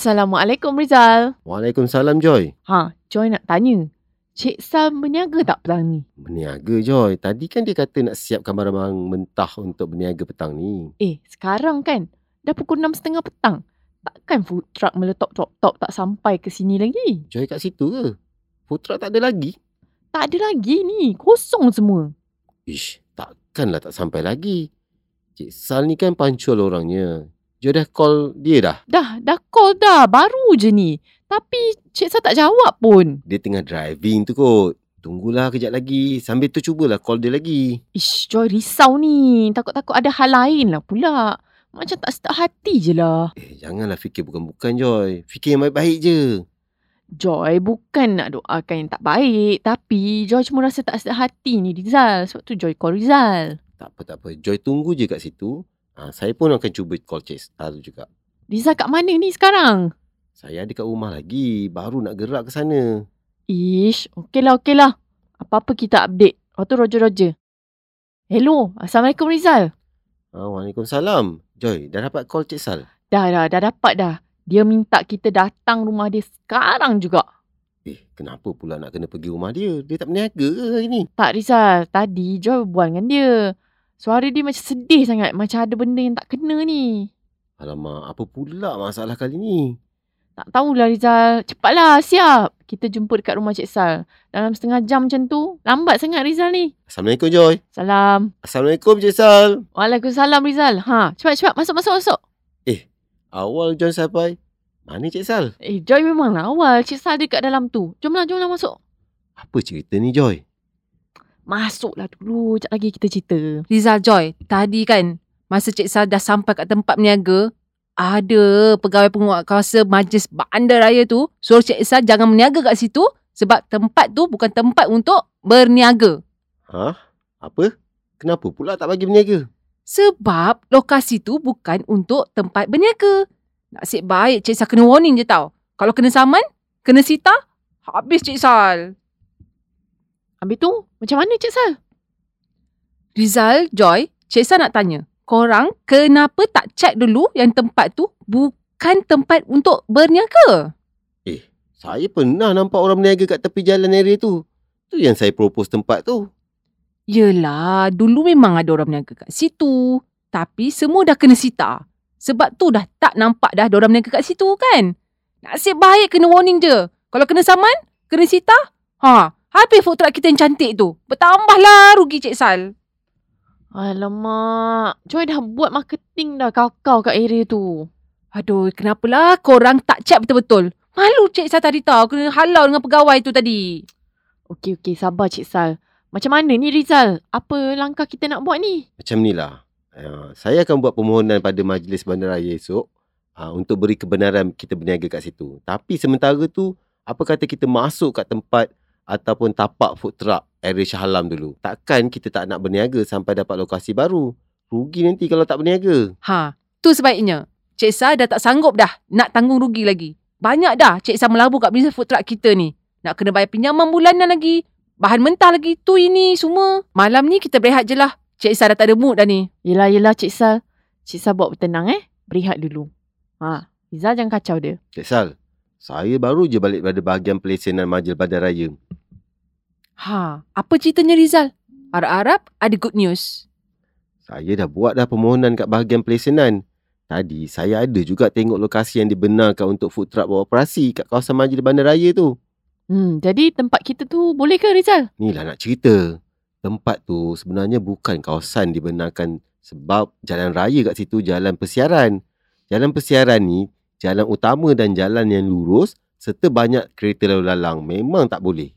S3: Assalamualaikum Rizal.
S6: Waalaikumsalam Joy.
S3: Ha, Joy nak tanya. Cik Sam berniaga tak petang ni?
S6: Berniaga Joy. Tadi kan dia kata nak siapkan barang-barang mentah untuk berniaga petang ni.
S3: Eh, sekarang kan dah pukul 6.30 petang. Takkan food truck meletup-top-top tak sampai ke sini lagi?
S6: Joy kat situ ke? Food truck tak ada lagi?
S3: Tak ada lagi ni. Kosong semua.
S6: Ish, takkanlah tak sampai lagi. Cik Sal ni kan pancul orangnya. Joy dah call dia dah.
S3: Dah, dah call dah. Baru je ni. Tapi Cik Sam tak jawab pun.
S6: Dia tengah driving tu kot. Tunggulah kejap lagi. Sambil tu cubalah call dia lagi.
S3: Ish, Joy risau ni. Takut-takut ada hal lain lah pula. Macam tak sedap hati je lah.
S6: Eh, janganlah fikir bukan-bukan Joy. Fikir yang baik-baik je.
S3: Joy bukan nak doakan yang tak baik. Tapi Joy cuma rasa tak sedap hati ni Rizal. Sebab tu Joy call Rizal.
S6: Tak apa, tak apa. Joy tunggu je kat situ. Ha, saya pun akan cuba call Cik Sal juga.
S3: Rizal kat mana ni sekarang?
S6: Saya ada kat rumah lagi. Baru nak gerak ke sana.
S3: Ish, okeylah okeylah. Apa-apa kita update. Waktu roger-roger. Hello, Assalamualaikum Rizal.
S6: Ha, Waalaikumsalam. Joy, dah dapat call Cik Sal?
S3: Dah dah, dah dapat dah. Dia minta kita datang rumah dia sekarang juga.
S6: Eh, kenapa pula nak kena pergi rumah dia? Dia tak berniaga ke hari ni?
S3: Tak Rizal, tadi Joy berbual dengan dia. Suara dia macam sedih sangat. Macam ada benda yang tak kena ni.
S6: Alamak, apa pula masalah kali ni?
S3: Tak tahulah Rizal. Cepatlah, siap. Kita jumpa dekat rumah Cik Sal. Dalam setengah jam macam tu. Lambat sangat Rizal ni.
S6: Assalamualaikum Joy.
S3: Salam.
S6: Assalamualaikum Cik Sal.
S3: Waalaikumsalam Rizal. Ha, cepat cepat masuk masuk masuk.
S6: Awal Joy sampai. Mana Cik Sal?
S3: Eh, Joy memang awal. Cik Sal dekat dalam tu. Jomlah, jomlah masuk.
S6: Apa cerita ni Joy?
S3: Masuklah dulu. Sekejap lagi kita cerita.
S5: Rizal Joy, tadi kan masa Cik Sal dah sampai kat tempat berniaga, ada pegawai penguatkuasa majlis bandar raya tu suruh Cik Sal jangan berniaga kat situ sebab tempat tu bukan tempat untuk berniaga.
S6: Ha? Apa? Kenapa pula tak bagi berniaga?
S5: Sebab lokasi tu bukan untuk tempat berniaga. Nasib baik Cik Sal kena warning je tau. Kalau kena saman, kena sita, habis Cik Sal.
S3: Habis tu, macam mana Cik Sal?
S5: Rizal, Joy, Cik Sal nak tanya. Korang kenapa tak check dulu yang tempat tu bukan tempat untuk berniaga?
S6: Saya pernah nampak orang berniaga kat tepi jalan area tu. Tu yang saya propose tempat tu.
S5: Yelah, dulu memang ada orang berniaga kat situ. Tapi semua dah kena sita. Sebab tu dah tak nampak dah orang berniaga kat situ kan? Nasib baik kena warning je. Kalau kena saman, kena sita, ha, habis food truck kita yang cantik tu. Bertambahlah rugi Cik Sal.
S3: Alamak. Joy dah buat marketing dah kau-kau kat area tu.
S5: Aduh, kenapalah korang tak check betul-betul? Malu Cik Sal tadi tau kena halau dengan pegawai tu tadi.
S3: Okey, okey. Sabar Cik Sal. Macam mana ni Rizal? Apa langkah kita nak buat ni?
S6: Macam ni lah. Uh, saya akan buat permohonan pada Majlis Bandaraya esok uh, untuk beri kebenaran kita berniaga kat situ. Tapi sementara tu, apa kata kita masuk kat tempat ataupun tapak food truck area Shah Alam dulu. Takkan kita tak nak berniaga sampai dapat lokasi baru. Rugi nanti kalau tak berniaga.
S5: Ha, tu sebaiknya. Cik Sal dah tak sanggup dah nak tanggung rugi lagi. Banyak dah Cik Sal melabur kat bisnes food truck kita ni. Nak kena bayar pinjaman bulanan lagi. Bahan mentah lagi. Tu ini semua. Malam ni kita berehat je lah. Cik Sal dah tak ada mood dah ni.
S3: Yelah, yelah Cik Sal. Cik Sal buat bertenang eh. Berehat dulu. Ha, Rizal jangan kacau dia.
S6: Cik Sal, saya baru je balik pada bahagian pelesenan majlis bandaraya.
S5: Ha, apa ceritanya Rizal? Harap-harap ada good news.
S6: Saya dah buat dah permohonan kat bahagian pelesenan. Tadi saya ada juga tengok lokasi yang dibenarkan untuk food truck beroperasi kat kawasan majlis bandaraya tu.
S3: Hmm, jadi tempat kita tu boleh ke Rizal?
S6: Ni lah nak cerita. Tempat tu sebenarnya bukan kawasan dibenarkan sebab jalan raya kat situ jalan persiaran. Jalan persiaran ni jalan utama dan jalan yang lurus serta banyak kereta lalu lalang. Memang tak boleh.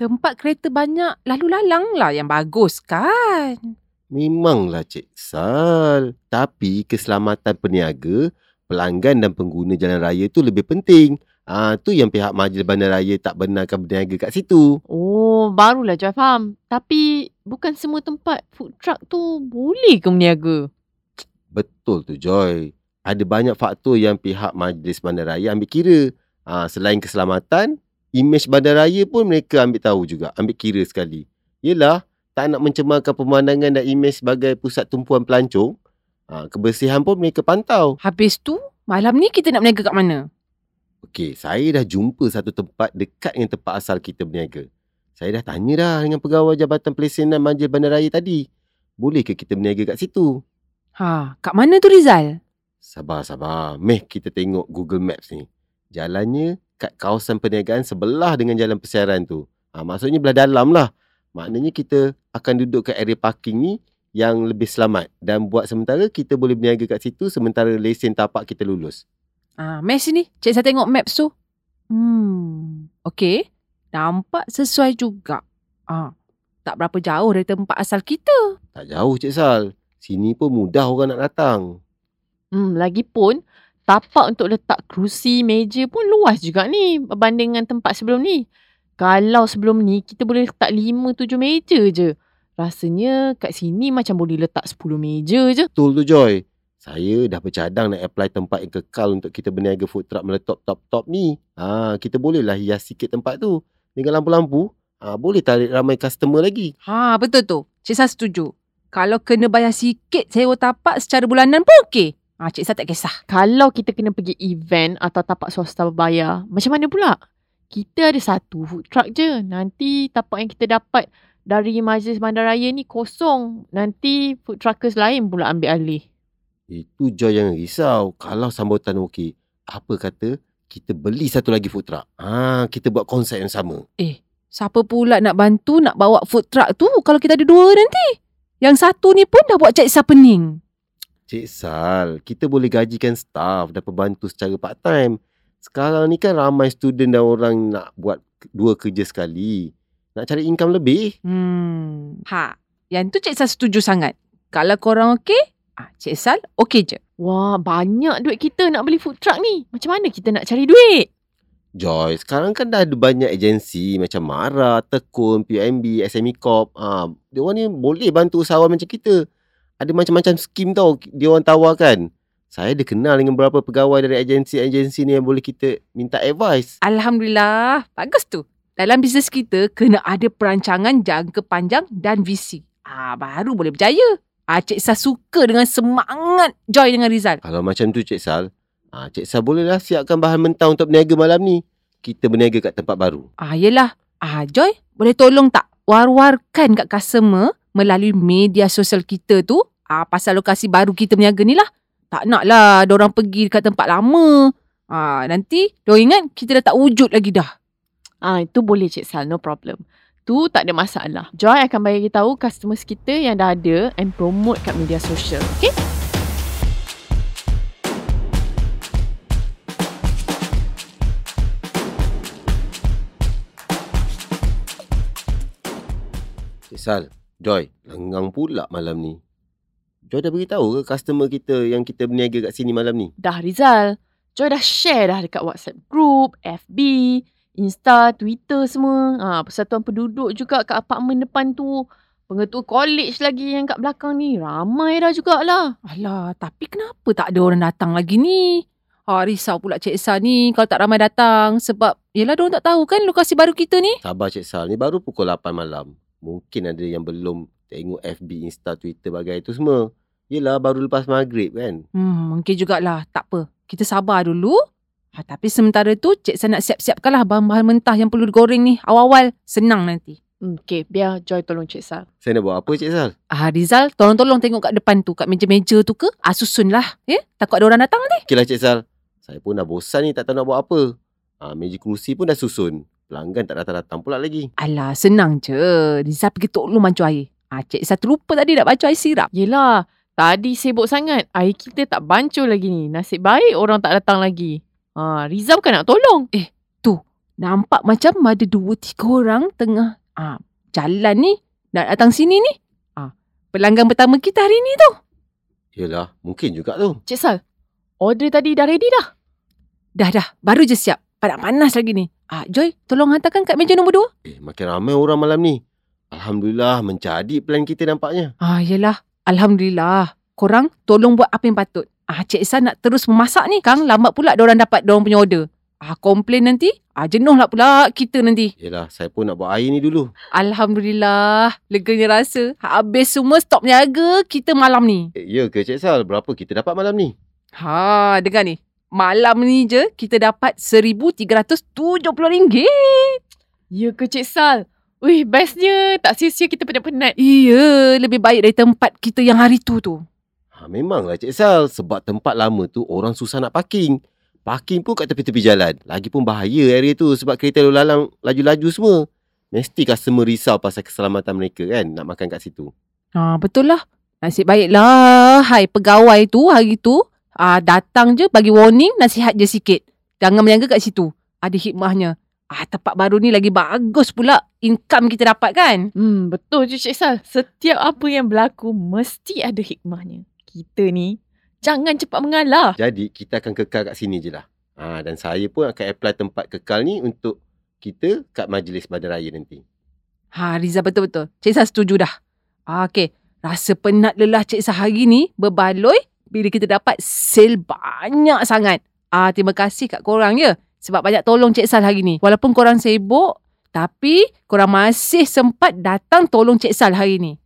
S5: Tempat kereta banyak lalu lalang lah yang bagus kan?
S6: Memanglah Cik Sal. Tapi keselamatan peniaga, pelanggan dan pengguna jalan raya tu lebih penting. Ah, tu yang pihak majlis bandaraya tak benarkan berniaga kat situ.
S3: Oh, barulah Joy faham. Tapi bukan semua tempat food truck tu boleh ke berniaga?
S6: Betul tu Joy. Ada banyak faktor yang pihak majlis bandaraya ambil kira. Ah, selain keselamatan, imej bandaraya pun mereka ambil tahu juga, ambil kira sekali. Yelah, tak nak mencemarkan pemandangan dan imej sebagai pusat tumpuan pelancong. Ah, kebersihan pun mereka pantau.
S5: Habis tu, malam ni kita nak berniaga kat mana?
S6: Okey, saya dah jumpa satu tempat dekat dengan tempat asal kita berniaga. Saya dah tanya dah dengan pegawai Jabatan Pelesenan Majlis Bandaraya tadi. Boleh ke kita berniaga kat situ?
S5: Ha, kat mana tu Rizal?
S6: Sabar, sabar. Meh kita tengok Google Maps ni. Jalannya kat kawasan perniagaan sebelah dengan jalan persiaran tu. Ha, maksudnya belah dalam lah. Maknanya kita akan duduk kat area parking ni yang lebih selamat. Dan buat sementara kita boleh berniaga kat situ sementara lesen tapak kita lulus.
S5: Ah, mes ni. Cik saya tengok maps tu. Hmm. Okey. Nampak sesuai juga. Ah, tak berapa jauh dari tempat asal kita.
S6: Tak jauh Cik Sal. Sini pun mudah orang nak datang.
S3: Hmm, lagipun tapak untuk letak kerusi, meja pun luas juga ni berbanding dengan tempat sebelum ni. Kalau sebelum ni kita boleh letak 5-7 meja je. Rasanya kat sini macam boleh letak 10 meja je.
S6: Betul tu Joy. Saya dah bercadang nak apply tempat yang kekal untuk kita berniaga food truck meletop top-top ni. Ha, kita bolehlah hias sikit tempat tu. Dengan lampu-lampu, ha, boleh tarik ramai customer lagi.
S5: Ha, betul tu. Cik Sah setuju. Kalau kena bayar sikit sewa tapak secara bulanan pun okey. Ha, Cik Sah tak kisah.
S3: Kalau kita kena pergi event atau tapak swasta berbayar, macam mana pula? Kita ada satu food truck je. Nanti tapak yang kita dapat dari majlis bandaraya ni kosong. Nanti food truckers lain pula ambil alih.
S6: Itu Joy yang risau. Kalau sambutan okey, apa kata kita beli satu lagi food truck. Ha, kita buat konsep yang sama.
S5: Siapa pula nak bantu nak bawa food truck tu kalau kita ada dua nanti? Yang satu ni pun dah buat Cik Sah pening.
S6: Cik Sal, kita boleh gajikan staff dan pembantu secara part time. Sekarang ni kan ramai student dan orang nak buat dua kerja sekali. Nak cari income lebih.
S5: Hmm. Ha, yang tu Cik Sal setuju sangat. Kalau korang okey, ah, Cik Sal okey je.
S3: Wah, banyak duit kita nak beli food truck ni. Macam mana kita nak cari duit?
S6: Joy, sekarang kan dah ada banyak agensi macam Mara, Tekun, PUMB, SME Corp. Ha, dia orang ni boleh bantu usahawan macam kita. Ada macam-macam skim tau dia orang tawarkan. Saya ada kenal dengan beberapa pegawai dari agensi-agensi ni yang boleh kita minta advice.
S5: Alhamdulillah. Bagus tu. Dalam bisnes kita, kena ada perancangan jangka panjang dan visi. Ah, baru boleh berjaya. Ah, Cik Sal suka dengan semangat Joy dengan Rizal.
S6: Kalau macam tu Cik Sal, ha, Cik Sal bolehlah siapkan bahan mentah untuk berniaga malam ni. Kita berniaga kat tempat baru.
S5: Ah, yelah. Ah, Joy, boleh tolong tak war-warkan kat customer melalui media sosial kita tu ah, pasal lokasi baru kita berniaga ni lah. Tak nak lah orang pergi dekat tempat lama. Ah, nanti diorang ingat kita dah tak wujud lagi dah.
S3: Ah, itu boleh Cik Sal, no problem. Tu tak ada masalah. Joy akan bagi tahu customers kita yang dah ada and promote kat media sosial. Okay?
S6: Cik Sal, Joy, lengang pula malam ni. Joy dah beritahu ke customer kita yang kita berniaga kat sini malam ni?
S3: Dah Rizal. Joy dah share dah dekat WhatsApp group, FB, Insta, Twitter semua. Ah, persatuan penduduk juga kat apartmen depan tu. Pengetua college lagi yang kat belakang ni. Ramai dah jugalah.
S5: Alah, tapi kenapa tak ada orang datang lagi ni? Ha, risau pula Cik Sal ni kalau tak ramai datang. Sebab, yelah diorang tak tahu kan lokasi baru kita ni.
S6: Sabar Cik Sal, ni baru pukul 8 malam. Mungkin ada yang belum tengok FB, Insta, Twitter bagai tu semua. Yelah, baru lepas maghrib kan.
S5: Hmm, mungkin jugalah. Tak apa. Kita sabar dulu. Ha, tapi sementara tu, Cik Sal nak siap-siapkanlah bahan-bahan mentah yang perlu digoreng ni. Awal-awal, senang nanti.
S3: Hmm, okay, biar Joy tolong Cik Sal.
S6: Saya nak buat apa Cik Sal?
S5: Ah, Rizal, tolong-tolong tengok kat depan tu, kat meja-meja tu ke. Ah, susun lah. Ya? Takut ada orang datang nanti.
S6: Okey lah Cik Sal. Saya pun dah bosan ni tak tahu nak buat apa. Ha, meja kerusi pun dah susun. Pelanggan tak datang-datang pula lagi.
S5: Alah, senang je. Rizal pergi tolong bancuh air. Ah, Cik Sal terlupa tadi nak bancuh air sirap.
S3: Yelah, tadi sibuk sangat. Air kita tak bancuh lagi ni. Nasib baik orang tak datang lagi. Ha, Rizal bukan nak tolong.
S5: Nampak macam ada dua tiga orang tengah ah, jalan ni. Nak datang sini ni. Ah, pelanggan pertama kita hari ni tu.
S6: Yelah, mungkin juga tu.
S3: Cik Sal, order tadi dah ready dah?
S5: Dah dah, baru je siap. Panas-panas lagi ni. Ah, Joy, tolong hantarkan kat meja nombor dua.
S6: Eh, makin ramai orang malam ni. Alhamdulillah, menjadi plan kita nampaknya.
S5: Ah, yelah. Alhamdulillah. Korang tolong buat apa yang patut. Ah, Cik San nak terus memasak ni. Kang, lambat pula orang dapat orang punya order. Ah, komplain nanti. Ah, jenuh lah pula kita nanti.
S6: Yelah, saya pun nak buat air ni dulu.
S5: Alhamdulillah. Leganya rasa. Habis semua stok niaga kita malam ni.
S6: Eh, ya ke Cik Sal? Berapa kita dapat malam ni?
S5: Ha, dengar ni. Malam ni je kita dapat RM1,370.
S3: Ya ke Cik Sal? Wih, bestnya. Tak sia-sia kita penat-penat.
S5: Iya, lebih baik dari tempat kita yang hari tu tu.
S6: Ha, memanglah Cik Sal. Sebab tempat lama tu orang susah nak parking. Parking pun kat tepi-tepi jalan. Lagipun bahaya area tu sebab kereta lalu lalang laju-laju semua. Mesti customer risau pasal keselamatan mereka kan nak makan kat situ.
S5: Ha, betul lah. Nasib baiklah. Hai, pegawai tu hari tu. Ah, datang je bagi warning, nasihat je sikit. Jangan berniaga kat situ. Ada hikmahnya. Ah, tempat baru ni lagi bagus pula income kita dapat kan?
S3: Hmm, betul je Cik Sal. Setiap apa yang berlaku mesti ada hikmahnya. Kita ni jangan cepat mengalah.
S6: Jadi kita akan kekal kat sini je lah. Ha, dan saya pun akan apply tempat kekal ni untuk kita kat majlis badan raya nanti.
S5: Ha, Riza betul-betul. Cik Sah setuju dah. Ah, okay. Rasa penat lelah Cik Sah hari ni berbaloi bila kita dapat sale banyak sangat. Ah, terima kasih kat korang ya. Sebab banyak tolong Cik Sal hari ni. Walaupun korang sibuk, tapi korang masih sempat datang tolong Cik Sal hari ni.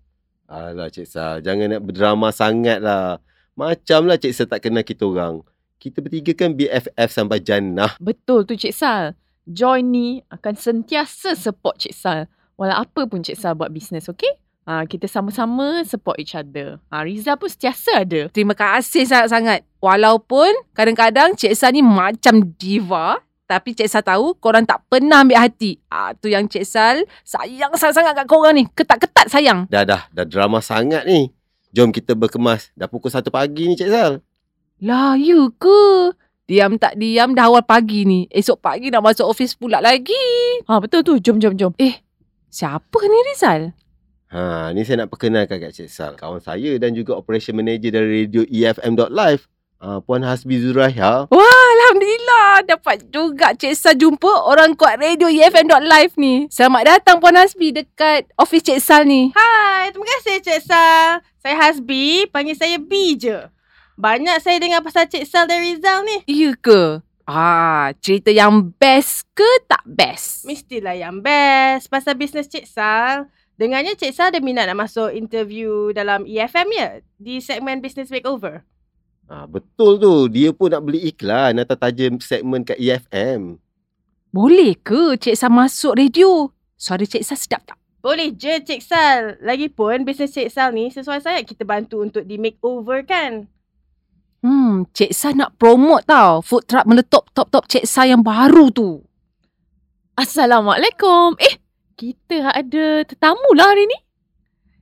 S6: Alah Cik Sal, jangan nak berdrama sangat lah. Macamlah Cik Sal tak kenal kita orang. Kita bertiga kan BFF sampai jannah.
S3: Betul tu Cik Sal. Joy ni akan sentiasa support Cik Sal. Walau apa pun Cik Sal buat bisnes, okay? Ha, kita sama-sama support each other. Ha, Riza pun sentiasa ada.
S5: Terima kasih sangat-sangat. Walaupun kadang-kadang Cik Sal ni macam diva, tapi Cik Sal tahu korang tak pernah ambil hati. Ah tu yang Cik Sal sayang sangat-sangat kat korang ni. Ketat-ketat sayang.
S6: Dah dah, dah drama sangat ni. Jom kita berkemas. Dah pukul 1 pagi ni Cik Sal.
S5: Lah, you ke? Diam tak diam dah awal pagi ni. Esok pagi nak masuk office pula lagi.
S3: Ha, betul tu. Jom, jom, jom.
S5: Siapa ni Rizal?
S6: Ha, ni saya nak perkenalkan kat Cik Sal. Kawan saya dan juga operation manager dari radio EFM.live. Ha, Puan Hasbi Zuraiha.
S5: Alhamdulillah dapat juga Cik Sal jumpa orang kuat radio EFM.live ni. Selamat datang Puan Hasbi dekat office Cik Sal ni.
S8: Hai, terima kasih Cik Sal. Saya Hasbi, panggil saya B je. Banyak saya dengar pasal Cik Sal dan Rizal ni.
S5: Iya ke? Ah, cerita yang best ke tak best?
S8: Mestilah yang best pasal bisnes Cik Sal. Dengarnya Cik Sal ada minat nak masuk interview dalam EFM ya? Di segmen Business Makeover.
S6: Ha, betul tu. Dia pun nak beli iklan atau taja segmen kat EFM.
S5: Boleh ke Cik Sal masuk radio? Suara Cik Sal sedap tak?
S8: Boleh je Cik Sal. Lagipun bisnes Cik Sal ni sesuai sangat kita bantu untuk di makeover kan.
S5: Hmm, Cik Sal nak promote tau. Food truck meletup top-top Cik Sal yang baru tu.
S3: Assalamualaikum. Eh, kita ada tetamu lah hari ni.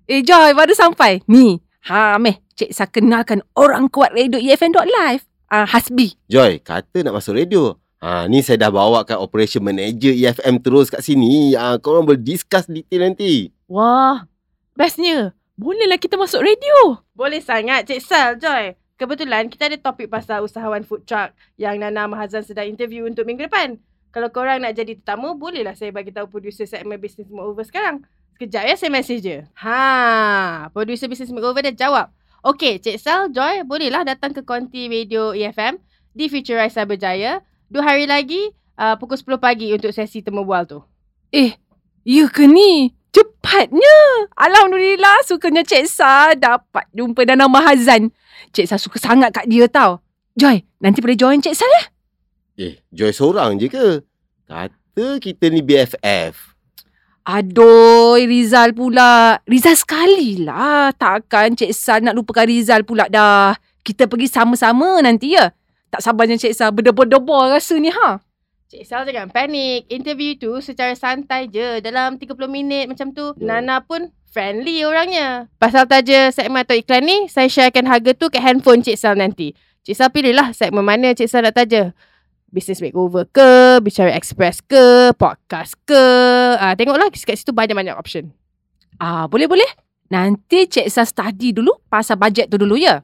S5: Eh Joy, baru sampai. Ni, ha meh, Cik Sal kenalkan orang kuat radio E EFM.live. Ah, Hasbi.
S6: Joy, kata nak masuk radio. Ha, ni saya dah bawa kat operation manager EFM terus kat sini. Ha, korang boleh discuss detail nanti.
S3: Wah, bestnya. Bolehlah kita masuk radio.
S8: Boleh sangat Cik Sal, Joy. Kebetulan kita ada topik pasal usahawan food truck yang Nana Mahazan sedang interview untuk minggu depan. Kalau korang nak jadi tetamu, bolehlah saya bagi tahu producer segmen Business Makeover sekarang. Sekejap ya, saya message je. Ha, producer Business Makeover dah jawab. Okey, Cik Sal, Joy, bolehlah datang ke konti radio EFM di Futurize Cyberjaya. Dua hari lagi, uh, pukul 10 pagi untuk sesi temu bual tu.
S5: Eh, ya ke ni? Cepatnya. Alhamdulillah, sukanya Cik Sal dapat jumpa Dana Mahazan. Cik Sal suka sangat kat dia tau. Joy, nanti boleh join Cik Sal ya?
S6: Eh, Joy seorang je ke? Kata kita ni BFF.
S5: Aduh, Rizal pula. Rizal sekali lah. Takkan Cik Sal nak lupakan Rizal pula dah. Kita pergi sama-sama nanti ya. Tak sabarnya Cik Sal berdebar-debar rasa ni ha.
S8: Cik Sal jangan panik. Interview tu secara santai je. Dalam 30 minit macam tu.
S6: Ya.
S8: Nana pun friendly orangnya. Pasal taja segmen atau iklan ni, saya sharekan harga tu kat handphone Cik Sal nanti. Cik Sal pilihlah segmen mana Cik Sal nak taja. Business makeover ke, bicara express ke, podcast ke. Ah, tengoklah kat situ banyak-banyak option.
S5: Ah, boleh-boleh. Nanti Cik Sal study dulu pasal bajet tu dulu ya.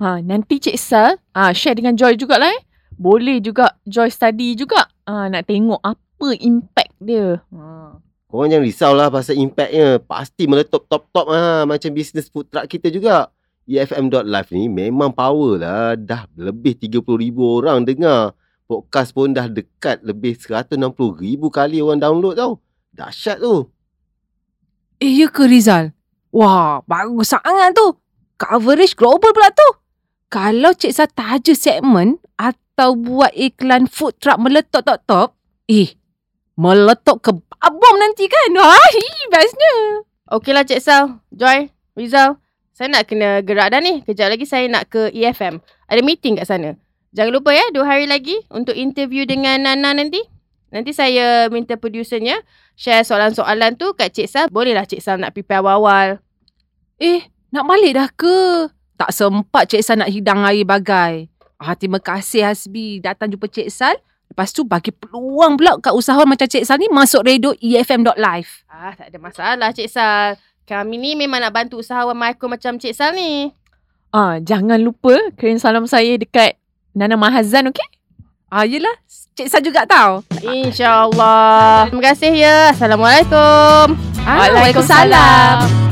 S3: Ha, nanti Cik Sal ah, share dengan Joy jugalah eh. Boleh juga Joy study juga. Ah, nak tengok apa impact dia. Ha.
S6: Korang jangan risaulah pasal impactnya. Pasti meletup top-top ha, macam bisnes food truck kita juga. EFM.live ni memang power lah. Dah lebih 30,000 orang dengar. Podcast pun dah dekat lebih 160,000 kali orang download tau. Dahsyat tu.
S5: Eh, ya ke Rizal? Wah, bagus sangat tu. Coverage global pula tu. Kalau Cik Sal taja segmen atau buat iklan food truck meletup top-top, eh, meletup ke babom nanti kan? Wah, hi, bestnya.
S8: Okeylah Cik Sal, Joy, Rizal. Saya nak kena gerak dah ni. Kejap lagi saya nak ke EFM. Ada meeting kat sana. Jangan lupa ya, dua hari lagi untuk interview dengan Nana nanti. Nanti saya minta producernya share soalan-soalan tu kat Cik Sal. Bolehlah Cik Sal nak prepare awal-awal.
S5: Eh, nak balik dah ke? Tak sempat Cik Sal nak hidang air bagai. Ah, terima kasih Hasbi datang jumpa Cik Sal. Lepas tu bagi peluang pula kat usahawan macam Cik Sal ni masuk radio EFM.live.
S8: Ah, tak ada masalah Cik Sal. Kami ni memang nak bantu usahawan mikro macam Cik Sal ni.
S3: Ah, jangan lupa kirim salam saya dekat Nana Mahazan, okey?
S5: Ah, yelah. Cik Sal juga tahu.
S8: InsyaAllah. Terima kasih ya. Assalamualaikum.
S5: Waalaikumsalam.